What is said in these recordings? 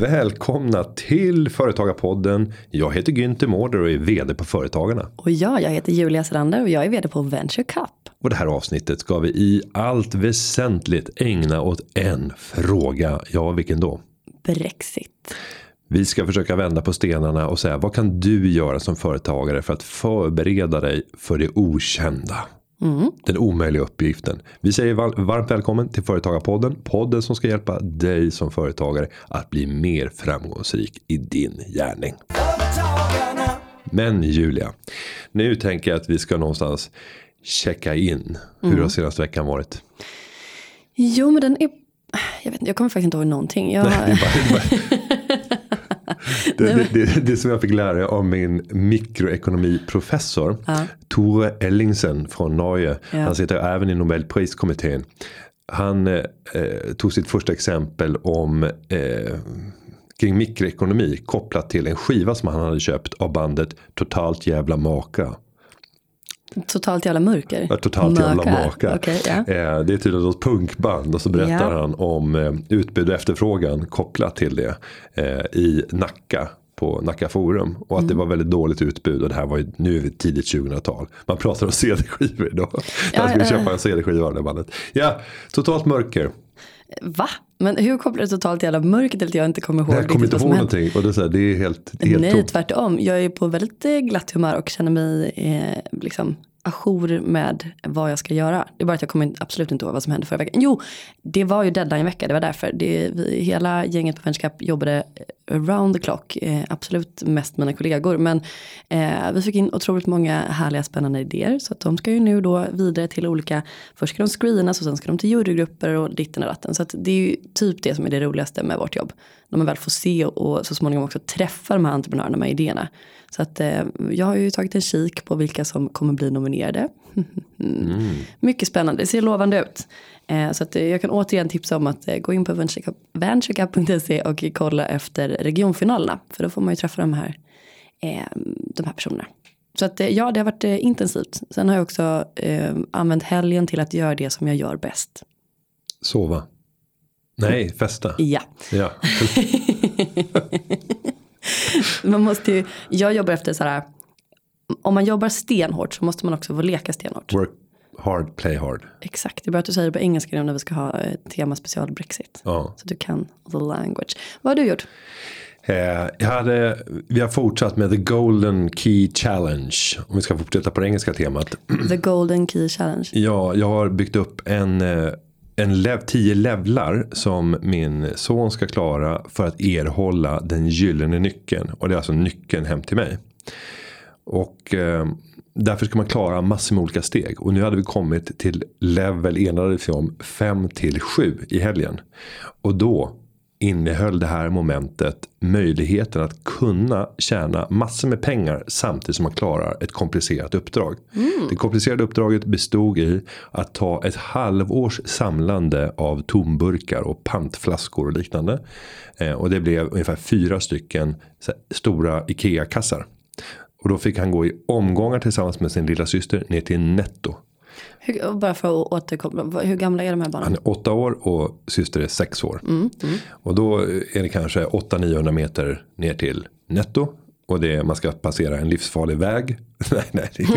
Välkomna till Företagarpodden. Jag heter Günther Mårder och är vd på Företagarna. Och jag, jag heter Julia Selander och jag är vd på Venture Cup. Och det här avsnittet ska vi i allt väsentligt ägna åt en fråga. Ja, vilken då? Brexit. Vi ska försöka vända på stenarna och säga vad kan du göra som företagare för att förbereda dig för det okända. Mm. Den omöjliga uppgiften. Vi säger varmt välkommen till Företagarpodden. Podden som ska hjälpa dig som företagare att bli mer framgångsrik i din gärning. Men Julia, nu tänker jag att vi ska någonstans checka in. Hur mm. har senaste veckan varit? Jo, men den är... Jag, vet, jag kommer faktiskt inte ihåg någonting. Jag... Nej, det bara, det bara... det, det, det, som jag fick lära av min mikroekonomiprofessor. Ja. Tore Ellingsen från Norge. Ja. Han sitter även i Nobelpriskommittén. Han eh, tog sitt första exempel om eh, kring mikroekonomi kopplat till en skiva som han hade köpt av bandet Totalt jävla maka. Totalt jävla mörker? Ja, totalt jävla mörker. Okay, yeah. Det är tydligen ett punkband och så berättar yeah. han om eh, utbud och efterfrågan kopplat till det eh, i Nacka på Nacka Forum. Och att mm. det var väldigt dåligt utbud. Och det här var ju, nu är vi tidigt 2000-tal. Man pratar om CD-skivor idag. Ja, Man skulle ja, köpa en CD-skiva av det bandet. Ja, totalt mörker. Va? Men hur kopplar du totalt jävla mörker till att jag inte kommer ihåg? Jag kommer inte ihåg någonting. Och det är, så här, det är helt, det helt Nej, tom. tvärtom. Jag är på väldigt glatt humör och känner mig eh, liksom ajour med vad jag ska göra. Det är bara att jag kommer absolut inte ihåg vad som hände förra veckan. Jo, det var ju deadline-vecka, det var därför. Det, vi, hela gänget på Venture Cup jobbade eh, around the clock. Eh, absolut mest mina kollegor. Men eh, vi fick in otroligt många härliga spännande idéer. Så att de ska ju nu då vidare till olika, först ska de screenas och sen ska de till jurygrupper och ditten och datten. Så att det är ju typ det som är det roligaste med vårt jobb. När man väl får se och så småningom också träffa de här entreprenörerna med idéerna. Så att eh, jag har ju tagit en kik på vilka som kommer bli nominerade. Mm. Mycket spännande, det ser lovande ut. Eh, så att, eh, jag kan återigen tipsa om att eh, gå in på venturecup.se och kolla efter regionfinalerna. För då får man ju träffa de här, eh, de här personerna. Så att eh, ja, det har varit intensivt. Sen har jag också använt helgen till att göra det som jag gör bäst. Sova. Nej, festa. Ja. ja. man måste ju, jag jobbar efter så här, om man jobbar stenhårt så måste man också få leka stenhårt. Work hard, play hard. Exakt, det är bra att du säger det på engelska nu när vi ska ha eh, tema special Brexit. Ja. Så du kan the language. Vad har du gjort? Eh, jag hade, vi har fortsatt med The Golden Key Challenge. Om vi ska fortsätta på det engelska temat. The Golden Key Challenge. Ja, jag har byggt upp en eh, en lev, tio levlar som min son ska klara för att erhålla den gyllene nyckeln. Och det är alltså nyckeln hem till mig. Och eh, därför ska man klara massor med olika steg. Och nu hade vi kommit till level enade vi om 5 till 7 i helgen. Och då innehöll det här momentet möjligheten att kunna tjäna massor med pengar samtidigt som man klarar ett komplicerat uppdrag. Mm. Det komplicerade uppdraget bestod i att ta ett halvårs samlande av tomburkar och pantflaskor och liknande. Eh, och det blev ungefär fyra stycken stora Ikea-kassar. Och då fick han gå i omgångar tillsammans med sin lilla syster ner till netto. Hur, bara för att återkoppla, hur gamla är de här barnen? Han är åtta år och syster är sex år. Mm, mm. Och då är det kanske 800-900 meter ner till netto. Och det är, man ska passera en livsfarlig väg. nej, nej.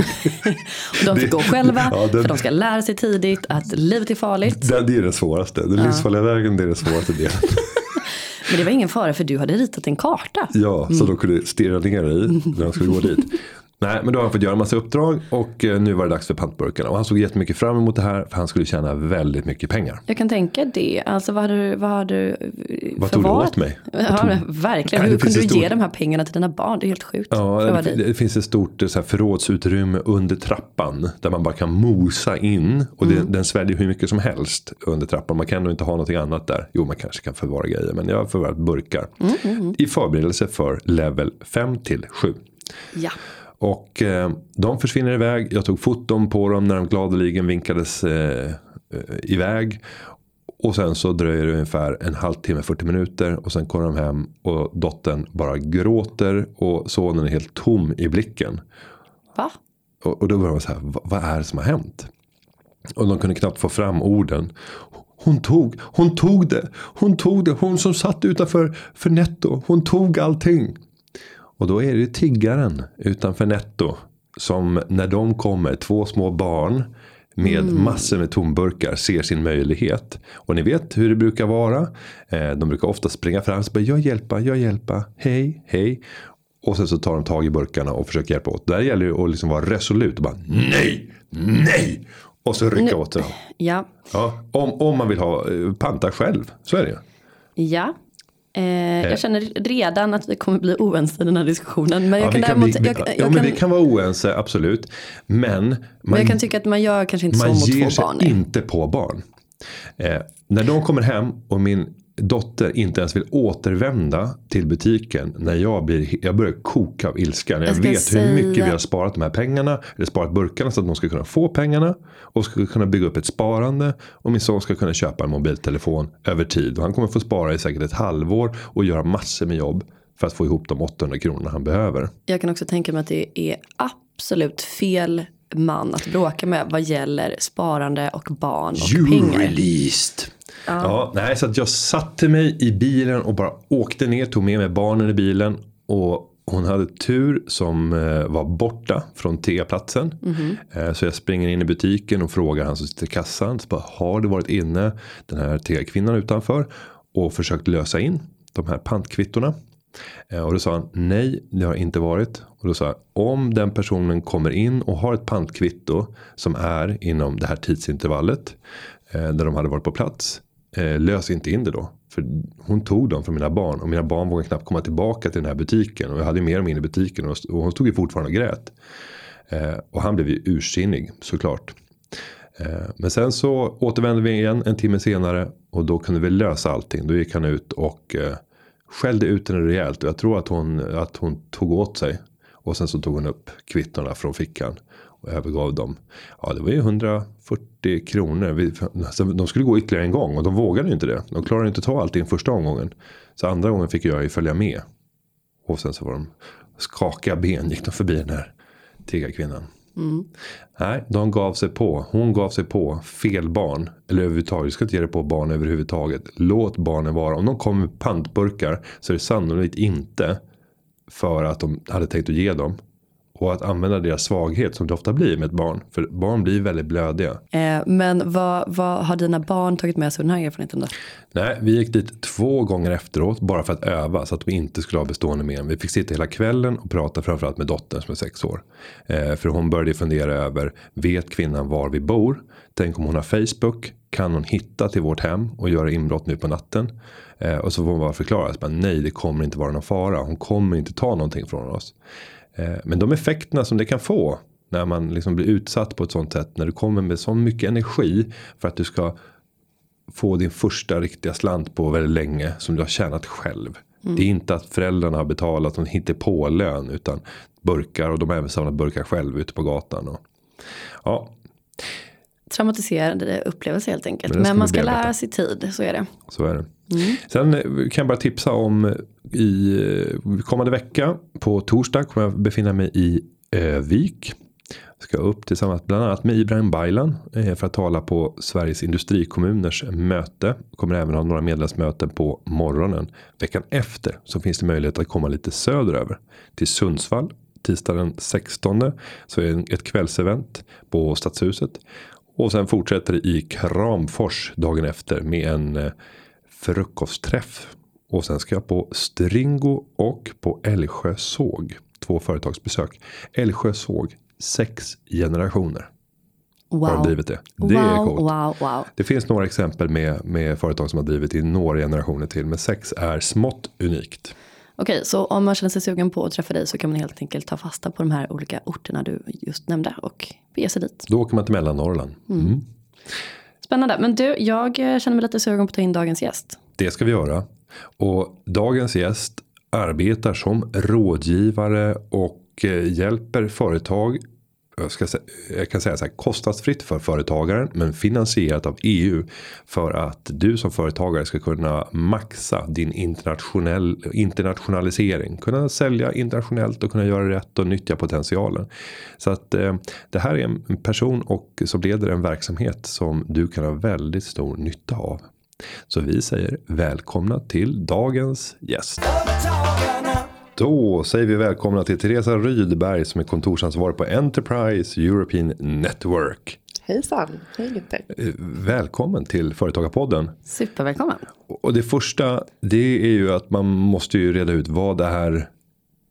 och de ska gå själva. Ja, den, för de ska lära sig tidigt att livet är farligt. Det, det är det svåraste. Den ja. livsfarliga vägen det är den svåraste delen. Men det var ingen fara för du hade ritat en karta. Ja, så mm. de kunde stirra ner i när de skulle gå dit. Nej, men då har han fått göra en massa uppdrag och eh, nu var det dags för pantburkarna. Och han såg jättemycket fram emot det här för han skulle tjäna väldigt mycket pengar. Jag kan tänka det. Alltså vad hade du, vad hade du Vad tog du åt mig? Ja, tog... verkligen. Nej, Hur kunde du stort... ge de här pengarna till dina barn? Det är helt sjukt. Ja, det, det, finns ett stort så här, förrådsutrymme under trappan. Där man bara kan mosa in. Och det, mm. den sväljer hur mycket som helst under trappan. Man kan nog inte ha någonting annat där. Jo, man kanske kan förvara grejer. Men jag har förvarat burkar. Mm, mm, mm. I förberedelse för level 5 till 7. Ja. Och eh, de försvinner iväg. Jag tog foton på dem när de gladeligen vinkades eh, eh iväg. Och sen så dröjer det ungefär en halvtimme, 40 minuter. Och sen kommer de hem och dottern bara gråter. Och sonen är helt tom i blicken. Va? Och, och då börjar man så här, vad, vad är det som har hänt? Och de kunde knappt få fram orden. Hon tog, hon tog det, hon tog det, hon som satt utanför för netto, hon tog allting. Och då är det tiggaren utanför netto som när de kommer, två små barn med mm. massor med tomburkar ser sin möjlighet. Och ni vet hur det brukar vara. Eh, de brukar ofta springa fram och säga jag hjälpa, jag hjälpa, hej, hej. Och sen så tar de tag i burkarna och försöker hjälpa åt. Där gäller det att liksom vara resolut och bara nej, nej. Och så rycka åt dem. Ja. ja om, om man vill ha eh, panta själv, så är det ju. Ja, jag eh. känner redan att vi kommer bli oense i den här diskussionen. Men jag ja, kan däremot, vi, jag, jag, ja, kan, men vi kan vara oense, absolut. Men, man, men jag kan tycka att man gör kanske inte så mot två barn. Man ger sig inte på barn. Eh, när de kommer hem och min dotter inte ens vill återvända till butiken när jag, blir, jag börjar koka av ilska. När jag, jag vet säga... hur mycket vi har sparat de här pengarna. Eller sparat burkarna så att de ska kunna få pengarna. Och ska kunna bygga upp ett sparande. Och min son ska kunna köpa en mobiltelefon över tid. Och han kommer få spara i säkert ett halvår. Och göra massor med jobb. För att få ihop de 800 kronorna han behöver. Jag kan också tänka mig att det är absolut fel man att bråka med vad gäller sparande och barn och you pengar. Released. Ja. ja. nej, så att jag satte mig i bilen och bara åkte ner, tog med mig barnen i bilen. Och hon hade tur som eh, var borta från T-platsen. Mm -hmm. Så jag springer in i butiken och frågar han som sitter i kassan. Så bara, har det varit inne den här T-kvinnan utanför? Och försökt lösa in de här pantkvittorna. Eh, och då sa han nej, det har inte varit. Och då sa jag om den personen kommer in och har ett pantkvitto som är inom det här tidsintervallet. Där de hade varit på plats eh, lös inte in det då. För hon tog dem från mina barn och mina barn vågade knappt komma tillbaka till den här butiken. Och jag hade med dem in i butiken och, och hon stod ju fortfarande och grät. Eh, och han blev ju ursinnig såklart. Eh, men sen så återvände vi igen en timme senare och då kunde vi lösa allting. Då gick han ut och eh, skällde ut henne rejält. Och jag tror att hon, att hon tog åt sig. Och sen så tog hon upp kvittorna från fickan och övergav dem. Ja, det var ju 140 kronor. Alltså, de skulle gå ytterligare en gång och de vågade inte det. De klarade inte ta allting första omgången. Så andra gången fick jag ju följa med. Och sen så var de skakiga ben gick de förbi den här tiggarkvinnan. Mm. Nej, de gav sig på. Hon gav sig på fel barn. Eller överhuvudtaget, du ska inte ge dig på barn överhuvudtaget. Låt barnen vara. Om de kommer med pantburkar så är det sannolikt inte för att de hade tänkt att ge dem. Och att använda deras svaghet som det ofta blir med ett barn. För barn blir väldigt blödiga. Eh, men vad, vad har dina barn tagit med sig av den här erfarenheten då? Nej, vi gick dit två gånger efteråt bara för att öva så att vi inte skulle ha bestående men. Vi fick sitta hela kvällen och prata framförallt med dottern som är sex år. Eh, för hon började fundera över, vet kvinnan var vi bor? Tänk om hon har Facebook? Kan hon hitta till vårt hem och göra inbrott nu på natten? Eh, och så får hon bara förklara, att nej det kommer inte vara någon fara. Hon kommer inte ta någonting från oss. Eh, men de effekterna som det kan få när man liksom blir utsatt på ett sånt sätt. När du kommer med så mycket energi för att du ska få din första riktiga slant på väldigt länge som du har tjänat själv. Mm. Det är inte att föräldrarna har betalat någon hittepålön utan burkar och de har även samlat burkar själv ute på gatan. Och, ja. Traumatiserande upplevelse helt enkelt. Men, Men man ska lära sig tid, så är det. Så är det. Mm. Sen eh, kan jag bara tipsa om eh, i eh, kommande vecka på torsdag kommer jag befinna mig i Övik. Ska upp tillsammans bland annat med Ibrahim Baylan för att tala på Sveriges industrikommuners möte. Kommer även ha några medlemsmöten på morgonen. Veckan efter så finns det möjlighet att komma lite söderöver till Sundsvall. Tisdag den 16 så är det ett kvällsevent på Stadshuset. Och sen fortsätter det i Kramfors dagen efter med en frukostträff. Och sen ska jag på Stringo och på Älvsjö såg. Två företagsbesök. Älvsjö såg. Sex generationer. Wow. Har de drivit det. Det wow, är coolt. Wow, wow. Det finns några exempel med, med företag som har drivit i några generationer till. Men sex är smått unikt. Okej, så om man känner sig sugen på att träffa dig så kan man helt enkelt ta fasta på de här olika orterna du just nämnde och bege sig dit. Då åker man till Mellannorrland. Mm. Mm. Spännande. Men du, jag eh, känner mig lite sugen på att ta in dagens gäst. Det ska vi göra. Och dagens gäst arbetar som rådgivare och eh, hjälper företag jag, ska, jag kan säga så här, kostnadsfritt för företagaren men finansierat av EU för att du som företagare ska kunna maxa din internationell, internationalisering. Kunna sälja internationellt och kunna göra rätt och nyttja potentialen. Så att eh, det här är en person och som leder en verksamhet som du kan ha väldigt stor nytta av. Så vi säger välkomna till dagens gäst. Då säger vi välkomna till Teresa Rydberg som är kontorsansvarig på Enterprise European Network. Hejsan, hej Günther. Eh, välkommen till Företagarpodden. Supervälkommen. Och det första det är ju att man måste ju reda ut vad är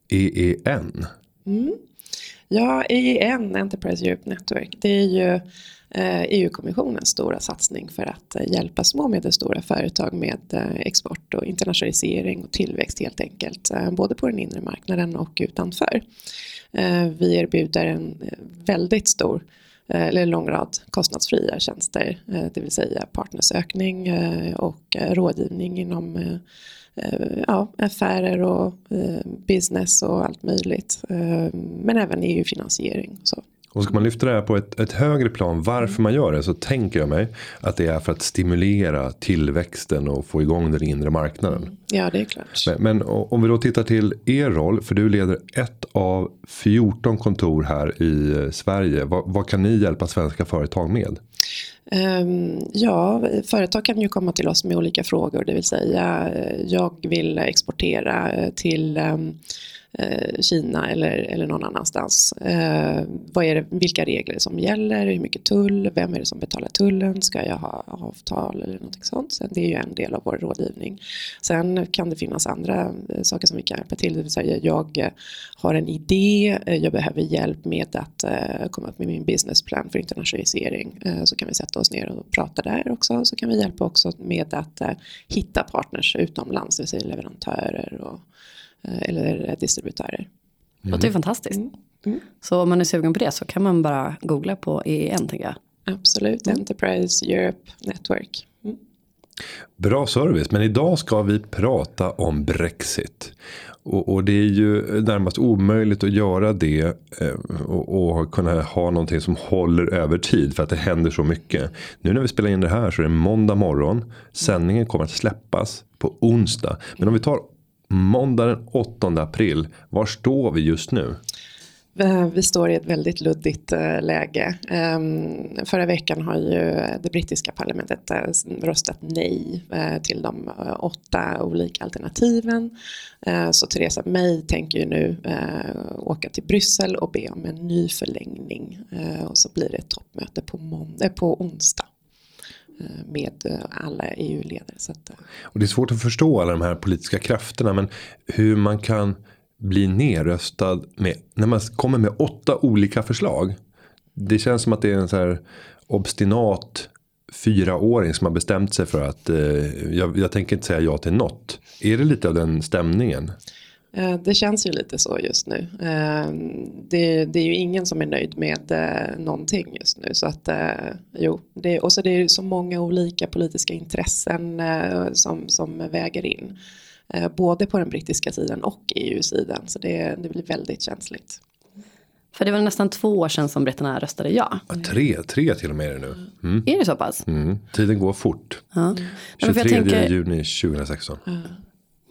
EEN? Mm. Ja, EEN, Enterprise Europe Network, det är ju Eh, e EU-kommissionens stora satsning för att eh, hjälpa små och medelstora företag med eh, export och internationalisering och tillväxt helt enkelt. Både på den inre marknaden och utanför. Vi erbjuder en väldigt stor eller en lång rad kostnadsfria tjänster, det vill säga partnersökning och rådgivning inom ja, affärer och business och allt möjligt. Men även EU-finansiering. Så. Och ska man lyfta det här på ett, ett högre plan varför man gör det så tänker jag mig att det är för att stimulera tillväxten och få igång den inre marknaden. Ja det är klart. Men, men om vi då tittar till er roll för du leder ett av 14 kontor här i eh, Sverige. Vad, vad kan ni hjälpa svenska företag med? Um, ja, företag kan ju komma till oss med olika frågor, det vill säga eh, jag vill exportera eh, till um, Eh, Eh, Kina eller, eller någon annanstans. Eh, vad är det, vilka regler som gäller, hur mycket tull, vem är det som betalar tullen, ska jag ha avtal eller något sånt. Så det är ju en del av vår rådgivning. Sen kan det finnas andra eh, saker som vi kan hjälpa till, det vill säga jag eh, har en idé, jag behöver hjälp med att komma upp med min businessplan för internationalisering. Eh, så kan vi sätta oss ner och prata där också. Så kan vi hjälpa också med att hitta partners utomlands, det vill säga leverantörer och eller distributörer. Det låter ju fantastiskt. Mm. Mm. Så om man är sugen på det så kan man bara googla på EEN tänker jag. Absolut, mm. Enterprise Europe Network. Mm. Bra service, men idag ska vi prata om Brexit. Och, och, det är ju närmast omöjligt att göra det eh, och, och, kunna ha någonting som håller över tid för att det händer så mycket. Nu när vi spelar in det här så är det måndag morgon. Sändningen kommer att släppas på onsdag. Men om vi tar Måndag den 8 april. Var står vi just nu? Eh, vi står i ett väldigt luddigt eh, läge. Ehm, förra veckan har ju det brittiska parlamentet eh, röstat nej till de åtta olika alternativen. Så Theresa May tänker ju nu åka till Bryssel och be om en ny förlängning. Och så blir det ett toppmöte på, måndag, på onsdag. Eh, med eh, alla EU-ledare. Eh. Och det är svårt att förstå alla de här politiska krafterna. Men hur man kan bli nerröstad med, när man kommer med åtta olika förslag. Det känns som att det är en så här obstinat fyraåring som har bestämt sig för att eh, jag, jag tänker inte säga ja till något. Är det lite av den stämningen? Eh, det känns ju lite så just nu. Eh, det, det, är ju ingen som är nöjd med eh, någonting just nu. Så att, jo, det, och så det är så många olika politiska intressen som, som väger in. Både på den brittiska sidan och EU-sidan. Så det, det blir väldigt känsligt. För det var nästan två år sedan som britterna röstade ja. ja tre, tre till och med är det nu. Mm. Är det så pass? Mm. Tiden går fort. Ja. 23 tänker... juni 2016.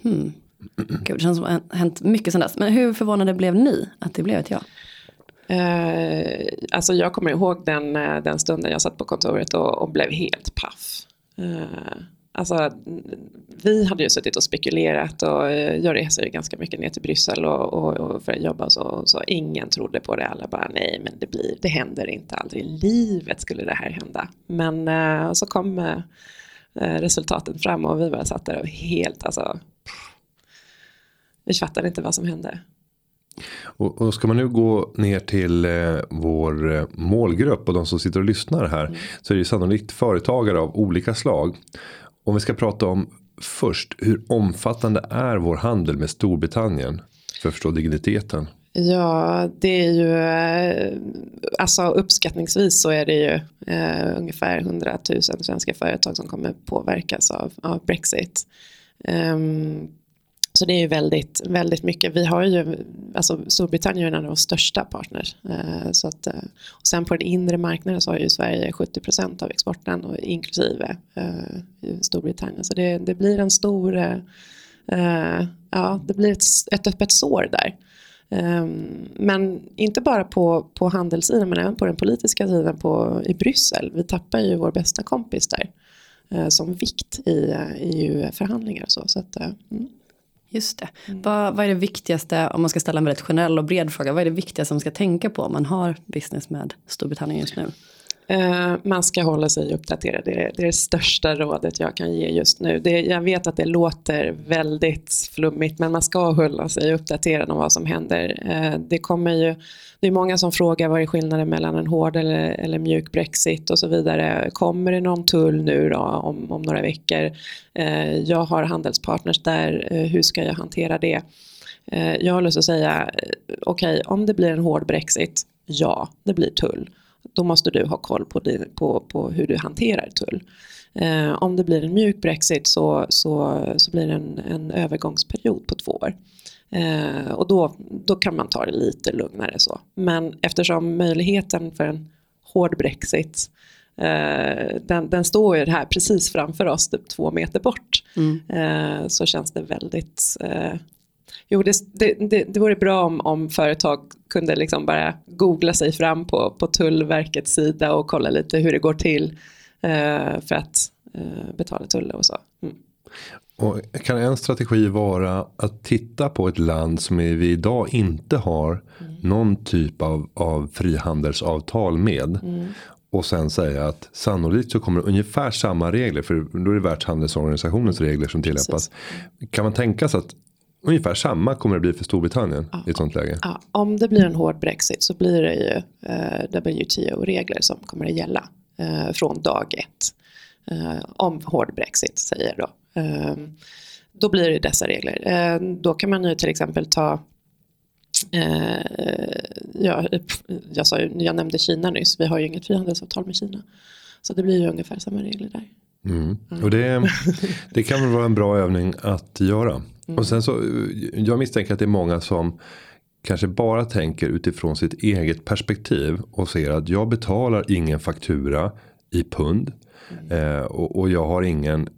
Hmm. Gud, det känns som att det har hänt mycket sedan dess. Men hur förvånade blev ni att det blev ett ja? Eh, alltså jag kommer ihåg den, eh, den stunden jag satt på kontoret och, och blev helt paff. Eh, alltså, vi hade ju suttit och spekulerat och eh, jag reser ju ganska mycket ner till Bryssel och, och, och för att jobba så, så ingen trodde på det. Alla bara nej men det blir, det händer inte aldrig i livet skulle det här hända. Men eh, så kom eh, resultaten fram och vi bara satt där och helt alltså vi fattade inte vad som hände. Och, och ska man nu gå ner till eh, vår eh, målgrupp och de som sitter och lyssnar här. Mm. Så är det sannolikt företagare av olika slag. Om vi ska prata om först hur omfattande är vår handel med Storbritannien. För att förstå digniteten. Ja, det är ju, eh, alltså uppskattningsvis så är det ju eh, ungefär 100 000 svenska företag som kommer påverkas av, av Brexit. Um, så det är ju väldigt, väldigt mycket. Vi har ju, alltså Storbritannien är en av våra största partners. Eh, så att, eh, och sen på den inre marknaden så har ju Sverige 70% av exporten och inklusive eh, Storbritannien. Så det, det blir en stor, ja det blir ett, ett öppet sår där. Ehm, men inte bara på, på handelssidan men även på den politiska sidan på, i Bryssel. Vi tappar ju vår bästa kompis där som vikt i EU-förhandlingar. E så, så att, mm. Just det. Mm. Vad, vad är det viktigaste, om man ska ställa en väldigt generell och bred fråga, vad är det viktigaste man ska tänka på om man har business med Storbritannien just nu? Eh, man ska hålla sig uppdaterad. Det är, det är det största rådet jag kan ge just nu. Det, jag vet att det låter väldigt flummigt men man ska hålla sig uppdaterad om vad som händer. Eh, det kommer ju, det är många som frågar vad är skillnaden mellan en hård eller, eller mjuk Brexit och så vidare. Kommer det någon tull nu då om, om några veckor? Eh, jag har handelspartners där, hur ska jag hantera det? jag har lust att säga, okej okay, om det blir en hård Brexit, ja det blir tull då måste du ha koll på, din, på, på hur du hanterar tull. Eh, om det blir en mjuk Brexit så, så, så blir det en, en övergångsperiod på två år. Eh, och då, då kan man ta det lite lugnare så. Men eftersom möjligheten för en hård Brexit eh, den, den står ju här precis framför oss, typ två meter bort. Mm. Eh, så känns det väldigt eh, Jo, det, det, det, det vore bra om, om företag kunde liksom bara googla sig fram på, på Tullverkets sida och kolla lite hur det går till eh, för att eh, betala tullar och så. Mm. Och kan en strategi vara att titta på ett land som vi idag inte har mm. någon typ av, av frihandelsavtal med. Mm. Och sen säga att sannolikt så kommer ungefär samma regler. För då är det världshandelsorganisationens regler som tillämpas. Precis. Kan man tänka sig att Ungefär samma kommer det bli för Storbritannien ja. i ett sånt läge. Ja. Om det blir en hård Brexit så blir det ju eh, WTO-regler som kommer att gälla eh, från dag ett. Eh, om hård Brexit säger då. Eh, då blir det dessa regler. Eh, då kan man ju till exempel ta eh, ja, jag, sa, jag nämnde Kina nyss, vi har ju inget frihandelsavtal med Kina. Så det blir ju ungefär samma regler där. Mm. Och det, det kan väl vara en bra övning att göra. Mm. Och sen så, eh, jag misstänker att det är många som kanske bara tänker utifrån sitt eget perspektiv och ser att jag betalar ingen faktura i pund. Mm. Eh, och, och, jag har ingen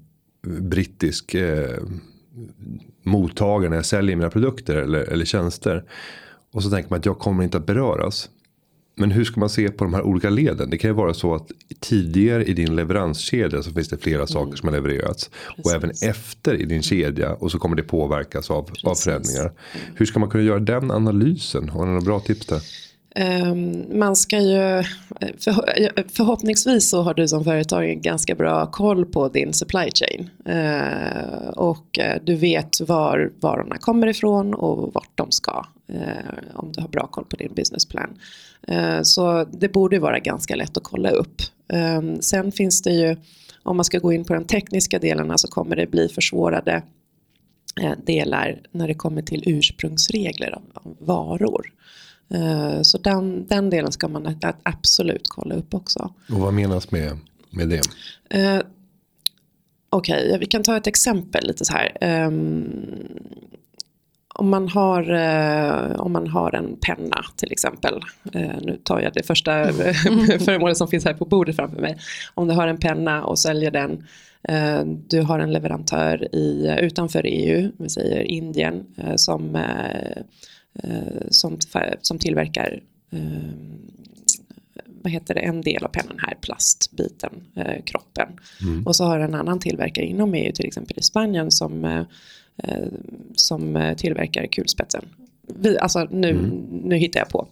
brittisk eh, mottagare när jag säljer mina produkter eller, eller tjänster. Och så tänker man att jag kommer inte att beröras. Men hur ska man se på de här olika leden? Det kan ju vara så att tidigare i din leveranskedja så finns det flera mm. saker som har levererats. Precis. Och även efter i din kedja och så kommer det påverkas av, av förändringar. Hur ska man kunna göra den analysen? Har du några bra tips där? Ehm, man ska ju, förhoppningsvis så har du som företag en ganska bra koll på din supply chain. Ehm, och eh, du vet var varorna kommer ifrån och vart de ska. Eh, om du har bra koll på din businessplan. Ehm, så det borde vara ganska lätt att kolla upp. Sen finns det ju, om man ska gå in på de tekniska delarna så kommer det bli försvårade eh, delar när det kommer till ursprungsregler av varor. Eh, så den, den delen ska man absolut kolla upp också. Och vad menas med, med det? Okej, okay, vi kan ta ett exempel lite så här. Um, om man har, eh, om man har en penna till exempel. Eh, nu tar jag det första föremålet som finns här på bordet framför mig. Om du har en penna och säljer den. Eh, du har en leverantör i, utanför EU, vi säger Indien, eh, som, eh, eh, som, som tillverkar vad heter det, en del av pennan här, plastbiten, kroppen. Mm. Och så har en annan tillverkare inom EU, till exempel i Spanien, som Eh, som eh, tillverkar kulspetsen. Vi, alltså nu, mm. nu hittar jag på.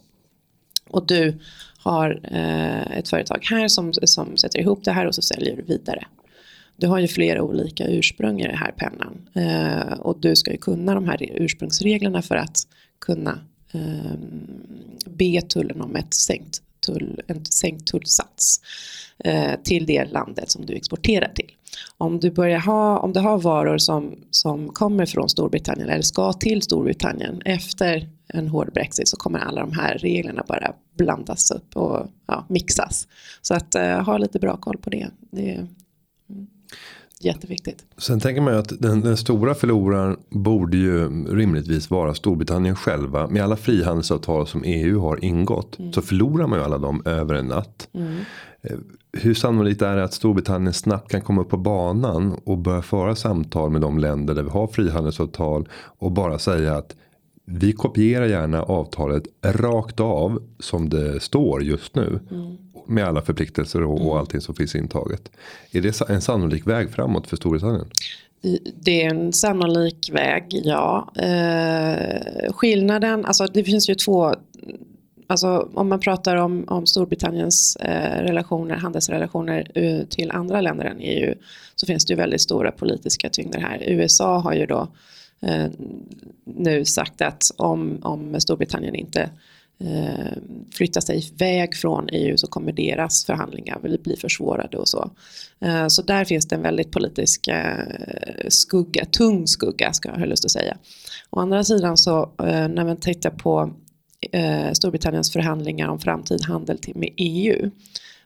Och du har eh, ett företag här som, som sätter ihop det här och så säljer du vidare. Du har ju flera olika ursprung i den här pennan. Eh, och du ska ju kunna de här ursprungsreglerna för att kunna eh, be tullen om ett sänkt tull, en sänkt tullsats eh, till det landet som du exporterar till. Om du, börjar ha, om du har varor som, som kommer från Storbritannien eller ska till Storbritannien efter en hård Brexit så kommer alla de här reglerna bara blandas upp och ja, mixas. Så att eh, ha lite bra koll på det. det. Jätteviktigt. Sen tänker man ju att den, den, stora förloraren borde ju rimligtvis vara Storbritannien själva. Med alla frihandelsavtal som EU har ingått mm. så förlorar man ju alla dem över en natt. Mm. Eh, hur sannolikt är det att Storbritannien snabbt kan komma upp på banan och börja föra samtal med de länder där vi har frihandelsavtal och bara säga att vi kopierar gärna avtalet rakt av som det står just nu. Mm. Med alla förpliktelser och, och mm. allting som finns intaget. Är det en sannolik väg framåt för Storbritannien? Det är en sannolik väg, ja. Eh, skillnaden, alltså det finns ju två Alltså, om man pratar om, om Storbritanniens eh, relationer, handelsrelationer uh, till andra länder än EU så finns det ju väldigt stora politiska tyngder här. USA har ju då Eh, nu sagt att om, om Storbritannien inte eh, flyttar sig iväg från EU så kommer deras förhandlingar bli försvårade och så. Eh, så där finns det en väldigt politisk eh, skugga, tung skugga ska jag ha lust att säga. Å andra sidan så eh, när man tittar på eh, Storbritanniens förhandlingar om framtid handel till, med EU.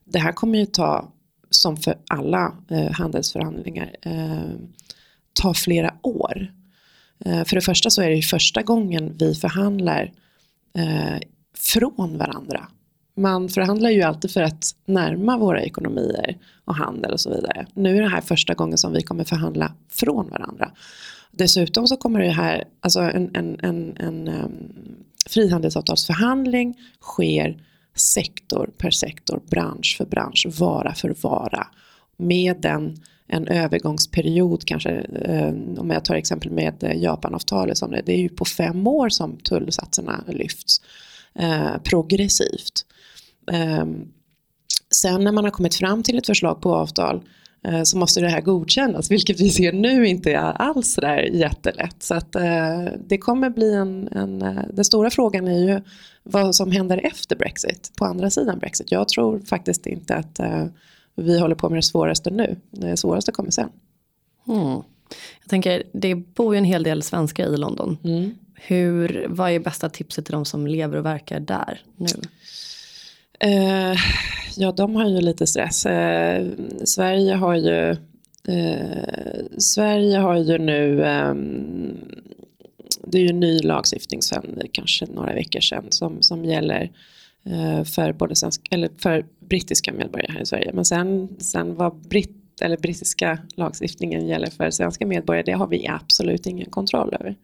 Det här kommer ju ta, som för alla eh, handelsförhandlingar, eh, ta flera år. Eh, för det första så är det ju första gången vi förhandlar eh, från varandra. Man förhandlar ju alltid för att närma våra ekonomier och handel och så vidare. Nu är det här första gången som vi kommer förhandla från varandra. Dessutom så kommer det här, alltså en, en, en, en um, frihandelsavtalsförhandling sker sektor per sektor, bransch för bransch, vara för vara. Med den, en övergångsperiod kanske, ehm, om jag tar exempel med eh, Japanavtalet, som det, det är ju på fem år som tullsatserna lyfts eh, progressivt. Ehm, sen när man har kommit fram till ett förslag på avtal eh, så måste det här godkännas, vilket vi ser nu inte är alls sådär jättelätt. Så att eh, det kommer bli en, en, den stora frågan är ju vad som händer efter Brexit, på andra sidan Brexit. Jag tror faktiskt inte att vi håller på med det svåraste nu, det svåraste kommer sen. Mm. Jag tänker, det bor ju en hel del svenskar i London. Mm. Hur, vad är bästa tipset till de som lever och verkar där nu? Eh, ja, de har ju lite stress. Eh, Sverige har ju eh, Sverige har ju nu ehm, det är ju ny lagstiftning sen kanske några veckor sedan som, som gäller för både svensk, eller för brittiska medborgare här i Sverige. Men sen, sen vad britt, eller brittiska lagstiftningen gäller för svenska medborgare det har vi absolut ingen kontroll över.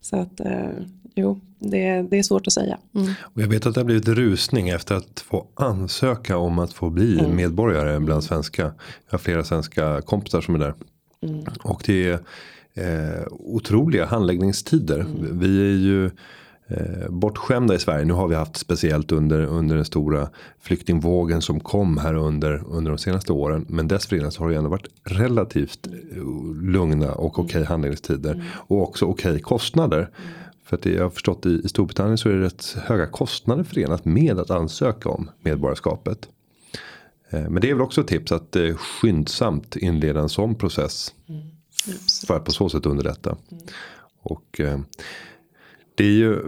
Så att eh, jo, det, det, är svårt att säga. Mm. Och jag vet att det har blivit rusning efter att få ansöka om att få bli mm. medborgare bland svenska. Jag har flera svenska kompisar som är där. Mm. Och det är eh, otroliga handläggningstider. Mm. Vi är ju eh, bortskämda i Sverige. Nu har vi haft speciellt under, under den stora flyktingvågen som kom här under, under de senaste åren. Men dessförinnan så har det ändå varit relativt eh, lugna och okej okay handläggningstider. Mm. Och också okej okay kostnader. Mm. För att det, jag har förstått i, i Storbritannien så är det rätt höga kostnader förenat med att ansöka om medborgarskapet. Eh, men det är väl också ett tips att eh, skyndsamt inleda en sån process. Mm. För att på så sätt underlätta. Mm. Och eh, det är ju,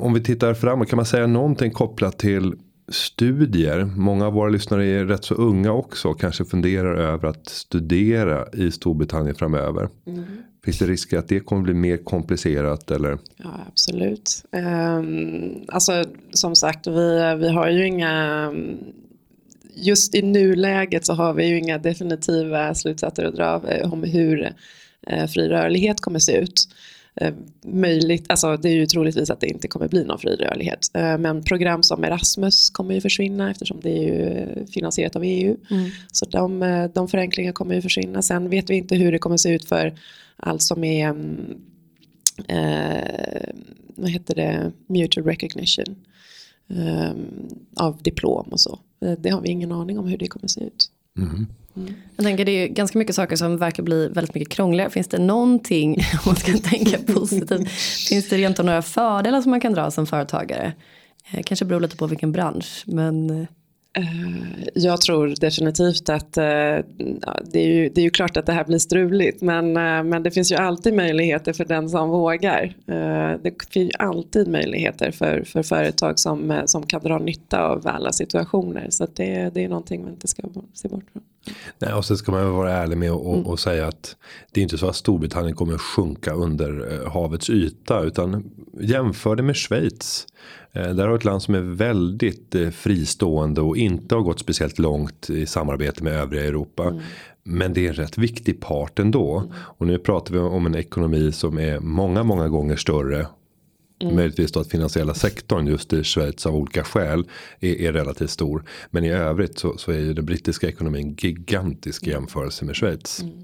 om vi tittar framåt, kan man säga någonting kopplat till studier. Många av våra lyssnare är rätt så unga också. Och kanske funderar över att studera i Storbritannien framöver. Mm. Finns det risker att det kommer bli mer komplicerat eller? Ja absolut. Um, alltså som sagt vi, vi har ju inga Just i nuläget så har vi ju inga definitiva slutsatser att dra eh, om hur eh, fri rörlighet kommer se ut. Eh, möjligt, alltså det är ju troligtvis att det inte kommer bli någon fri rörlighet. Eh, men program som Erasmus kommer ju försvinna eftersom det är ju finansierat av EU. Mm. Så de, eh, de förenklingar kommer ju försvinna. Sen vet vi inte hur det kommer se ut för allt som är mm, eh, vad heter det, mutual recognition eh, av diplom och så. Det har vi ingen aning om hur det kommer se ut. Mm. Mm. Jag tänker det är ganska mycket saker som verkar bli väldigt mycket krångligare. Finns det någonting, om man ska tänka positivt, finns det rent av några fördelar som man kan dra som företagare? Eh, kanske beror lite på vilken bransch, men eh, jag tror definitivt att det är, ju, det är ju klart att det här blir struligt men, men det finns ju alltid möjligheter för den som vågar. Det finns ju alltid möjligheter för, för företag som, som kan dra nytta av alla situationer så det, det är någonting man inte ska se bort från. Nej, och så ska man vara ärlig med och, mm. och, säga att det är inte så att Storbritannien kommer sjunka under eh, havets yta. Utan jämför det med Schweiz. Eh, där har ett land som är väldigt eh, fristående och inte har gått speciellt långt i samarbete med övriga Europa. Mm. Men det är en rätt viktig part ändå. Mm. Och nu pratar vi om en ekonomi som är många, många gånger större Mm. Möjligtvis då att finansiella sektorn just i Schweiz av olika skäl är, är relativt stor. Men i övrigt så, så är ju den brittiska ekonomin gigantisk i jämförelse med Schweiz. Mm.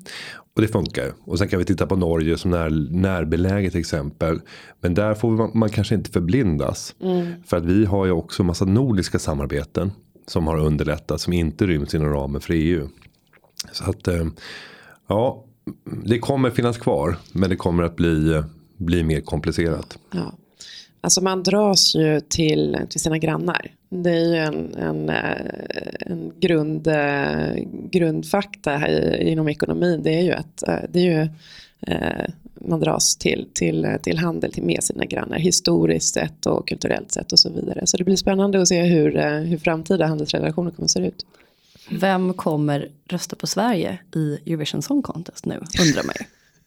Och det funkar ju. Och sen kan vi titta på Norge som när, närbeläget exempel. Men där får man, man kanske inte förblindas. Mm. För att vi har ju också massa nordiska samarbeten. Som har underlättat som inte ryms inom ramen för EU. Så att eh, ja, det kommer finnas kvar. Men det kommer att bli, bli mer komplicerat. Ja. Alltså man dras ju till, till sina grannar. Det är ju en, en, eh, en grund, eh, grundfakta här inom ekonomin. Det är ju att eh, det är ju, man dras till, till, till handel med sina grannar historiskt sett och kulturellt sett och så vidare. Så det blir spännande att se hur, hur framtida handelsrelationer kommer att se ut. Vem kommer rösta på Sverige i Eurovision Song Contest nu undrar man ju.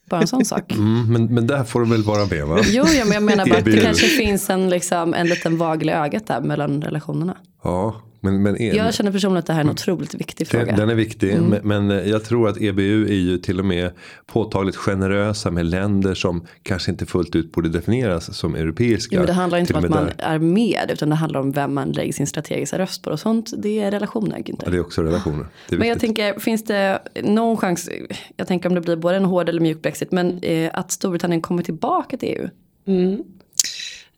Bara en sån sak. Mm, men, men där får du väl vara med va? Jo, ja, men jag menar bara att det kanske finns en, liksom, en liten vagel i ögat där mellan relationerna. Ja, men, men en, jag känner personligen att det här är en otroligt viktig fråga. Den är viktig. Mm. Men, men, eh, jag tror att EBU är ju till och med påtagligt generösa med länder som kanske inte fullt ut borde definieras som europeiska. Jo, men det handlar inte om att man där. är med. Utan det handlar om vem man lägger sin strategiska röst på. Och sånt det är relationer. Inte? Ja, det är också relationer. Är men jag tänker, finns det någon chans. Jag tänker om det blir både en hård eller mjuk Brexit. Men eh, att Storbritannien kommer tillbaka till EU. Mm.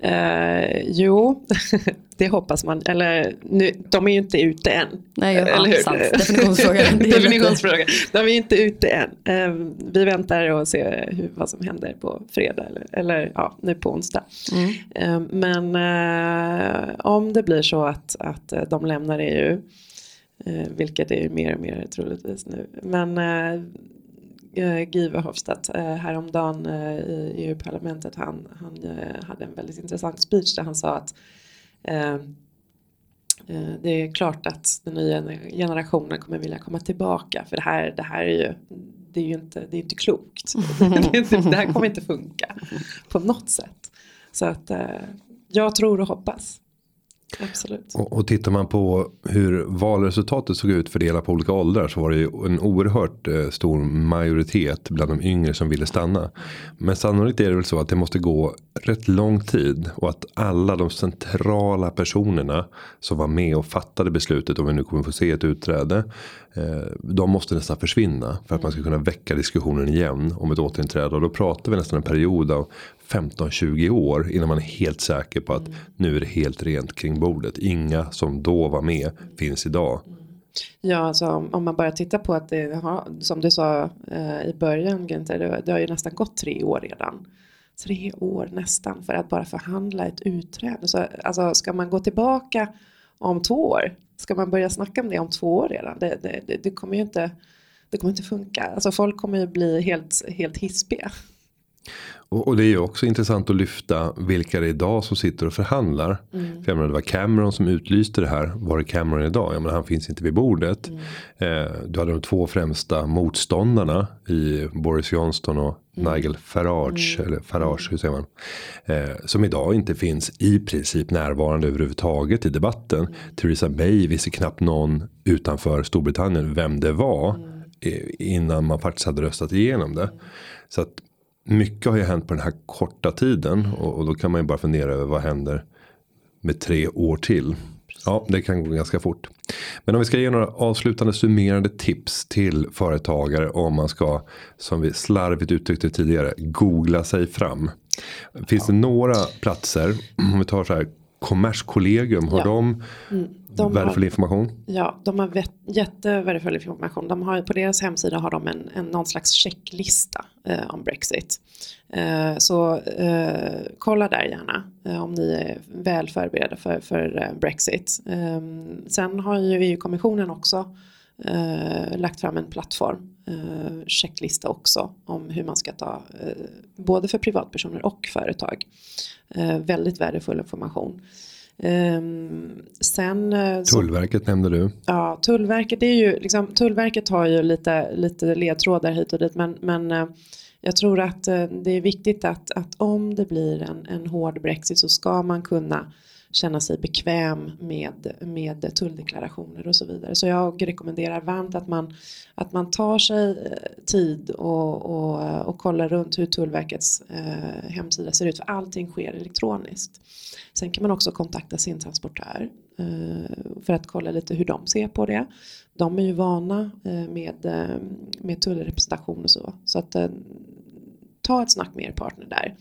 Eh, jo, det hoppas man. Eller nu, de är ju inte ute än. Nej, ja, eller hur? Sant. Definitionsfråga. Definitionsfråga. De är inte ute än. Eh, vi väntar och ser hur, vad som händer på fredag eller, eller ja, nu på onsdag. Mm. Eh, men eh, om det blir så att, att de lämnar EU, eh, vilket är mer och mer troligtvis nu. Men eh, Eh, Guy Verhofstadt eh, häromdagen eh, i EU-parlamentet. Han, han hade en väldigt intressant speech där han sa att det är klart att den nya generationen kommer vilja komma tillbaka för det här, det här är ju det är ju inte, det är inte klokt. det här kommer inte funka på något sätt. Så att jag tror och hoppas. Absolut. Och, och tittar man på hur valresultatet såg ut fördelat på olika åldrar så var det ju en oerhört eh, stor majoritet bland de yngre som ville stanna. Men sannolikt är det väl så att det måste gå rätt lång tid och att alla de centrala personerna som var med och fattade beslutet om vi nu kommer få se ett utträde. Eh, de måste nästan försvinna för att man ska kunna väcka diskussionen igen om ett återinträde och då pratar vi nästan en period av 15-20 år innan man är helt säker på att mm. nu är det helt rent kring bordet. Inga som då var med finns idag. Ja, alltså, om man bara tittar på att det har, som du sa eh, i början, Günther, det, det har ju nästan gått tre år redan. Tre år nästan för att bara förhandla ett utträde. Så, alltså, ska man gå tillbaka om två år? Ska man börja snacka om det om två år redan? Det, det, det, det kommer ju inte, det kommer inte funka. Alltså, folk kommer ju bli helt, helt hispiga. Och, och, det är ju också intressant att lyfta vilka det är idag som sitter och förhandlar. Mm. För jag menar, det var Cameron som utlyste det här. Var är Cameron idag? Jag menar, han finns inte vid bordet. Mm. Eh, du hade de två främsta motståndarna i Boris Johnson och mm. Nigel Farage. Mm. Eller Farage, hur säger man? Eh, som idag inte finns i princip närvarande överhuvudtaget i debatten. Mm. Theresa May visste knappt någon utanför Storbritannien vem det var. Mm. Innan man faktiskt hade röstat igenom det. Så att mycket har ju hänt på den här korta tiden och, och, då kan man ju bara fundera över vad händer med tre år till. Ja, det kan gå ganska fort. Men om vi ska ge några avslutande summerande tips till företagare om man ska, som vi slarvigt uttryckte tidigare, googla sig fram. Finns ja. det några platser, om vi tar så här Kommerskollegium, har ja. de, mm, de värdefull har, information? Ja, de har jättevärdefull information. De har, på deras hemsida har de en, en någon slags checklista eh, om Brexit. Eh, så eh, kolla där gärna eh, om ni är väl förberedda för, för eh, Brexit. Ehm, sen har ju EU-kommissionen också eh, lagt fram en plattform, checklista också, om hur man ska ta, både för privatpersoner och företag. väldigt värdefull information. Ehm, sen, eh, så- Tullverket nämnde du. Ja, Tullverket, det är ju, liksom, Tullverket har ju lite, lite ledtrådar hit och dit men, men eh, jag tror att eh, det är viktigt att, att om det blir en, en hård Brexit så ska man kunna känna sig bekväm med, med tulldeklarationer och så vidare. Så jag rekommenderar varmt att man, att man tar sig eh, tid och, och, och kollar runt hur Tullverkets eh, hemsida ser ut för allting sker elektroniskt. Sen kan man också kontakta sin transportör eh, för att kolla lite hur de ser på det. De är ju vana eh, med, eh, med tullrepresentation och så. Så att eh, ta ett snack med er partner där.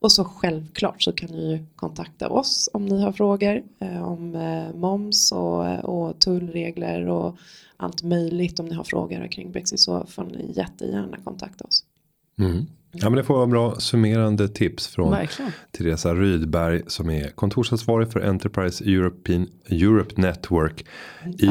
Och så självklart så kan ni ju kontakta oss om ni har frågor eh, om eh, moms och, och tullregler och allt möjligt. Om ni har frågor kring Brexit så får ni jättegärna kontakta oss. Mm. Ja men det får vara bra summerande tips från Verkligen. Teresa Rydberg som är kontorsansvarig för Enterprise European, Europe Network i,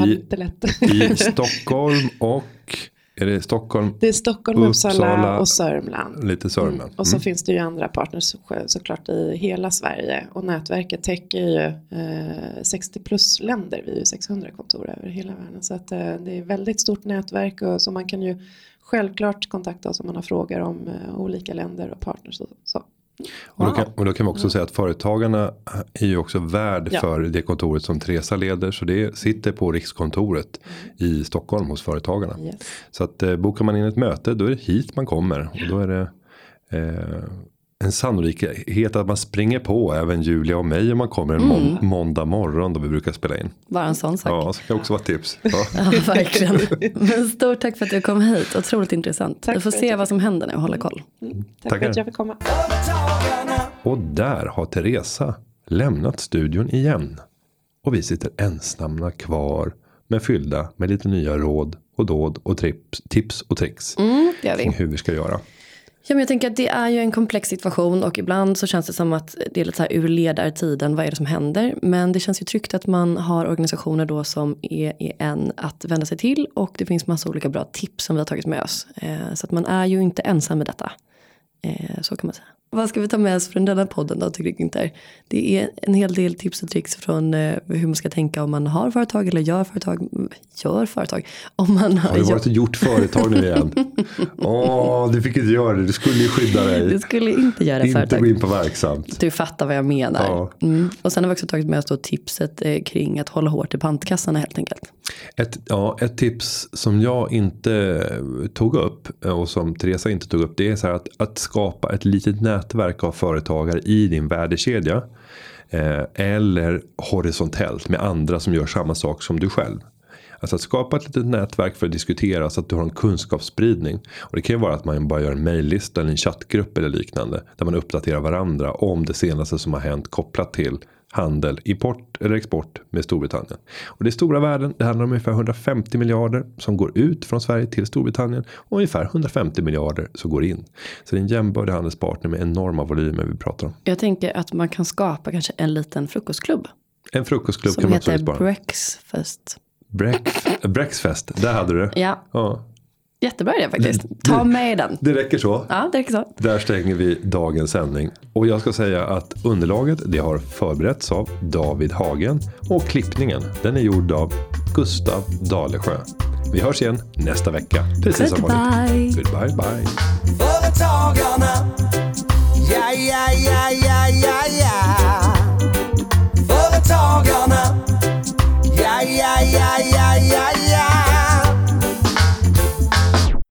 i Stockholm och är det Stockholm Det är Stockholm, Uppsala, Uppsala, och Sörmland. lite Sörmland. Mm. Och så finns det ju andra partners så- såklart i hela Sverige. Och nätverket täcker ju eh, 60 plus länder. Vi är ju 600 kontor över hela världen. Så att, eh, det är väldigt stort nätverk. Och, så man kan ju självklart kontakta oss om man har frågor om eh, olika länder och partners. Och, så. Och, då Wow. kan, och då kan vi också säga att företagarna är ju också värd Ja. för det kontoret som Teresa leder. Så det sitter på rikskontoret i Stockholm hos företagarna. Yes. Så att eh, bokar man in ett möte då är det hit man kommer. Och då är det eh, en sannolikhet att man springer på även Julia och mig om man kommer en Mm. mån- måndag morgon då vi brukar spela in. Bara en sån sak. Ja, så kan också vara tips. Ja. Ja, verkligen. Men stort tack för att du kom hit. Otroligt intressant. Tack Vi får se vad som händer nu och hålla koll. Tack Tackar. för att jag fick komma. Och där har Teresa lämnat studion igen. Och vi sitter ensamma kvar. Men fyllda med lite nya råd och dåd och tips, tips och tricks. Mm, det gör vi. Kring hur vi ska göra. Ja, men jag tänker att det är ju en komplex situation och ibland så känns det som att det är lite så här ur ledartiden, vad är det som händer? Men det känns ju tryggt att man har organisationer då som är, är en att vända sig till och det finns massa olika bra tips som vi har tagit med oss. Eh, så att man är ju inte ensam med detta. Eh, så kan man säga. Vad ska vi ta med oss från denna podden då, tycker Günther? Det är en hel del tips och tricks från eh, hur man ska tänka om man har företag eller gör företag. Gör företag. Om man har, Har du varit och gjort företag nu igen? Åh, du fick inte göra det. Du skulle ju skydda du dig. skulle inte göra Inte företag. gå in på verksamt. Du fattar vad jag menar. Ja. Mm. Och sen har vi också tagit med oss då tipset eh, kring att hålla hårt i pantkassarna helt enkelt. Ett, ja, ett tips som jag inte eh, tog upp och som Teresa inte tog upp. Det är så här att, att skapa ett litet nätverk Nätverk av företagare i din värdekedja. Eh, eller horisontellt med andra som gör samma sak som du själv. Alltså att skapa ett litet nätverk för att diskutera så att du har en kunskapsspridning. Och det kan ju vara att man bara gör en mejllista eller en chattgrupp eller liknande. Där man uppdaterar varandra om det senaste som har hänt kopplat till handel, import eller export med Storbritannien. Och det är stora värden. Det handlar om ungefär 150 miljarder som går ut från Sverige till Storbritannien. Och ungefär 150 miljarder som går in. Så det är en jämbördig handelspartner med enorma volymer vi pratar om. Jag tänker att man kan skapa kanske en liten frukostklubb. En frukostklubb Som kan man heter absolut spara. Breakfast. Break, Breakfast, där hade du det. Ja, Ja, Jättebra idé faktiskt. Ta med den. Det räcker så. Ja, det räcker så. Där stänger vi dagens sändning. Och jag ska säga att underlaget det har förberetts av David Hagen och klippningen den är gjord av Gustav Dalesjö. Vi hörs igen nästa vecka. Precis som vanligt. Goodbye. Bye. Företagarna. Ja, ja, ja, ja, ja, ja. Företagarna. Ja, ja, ja, ja, ja, ja.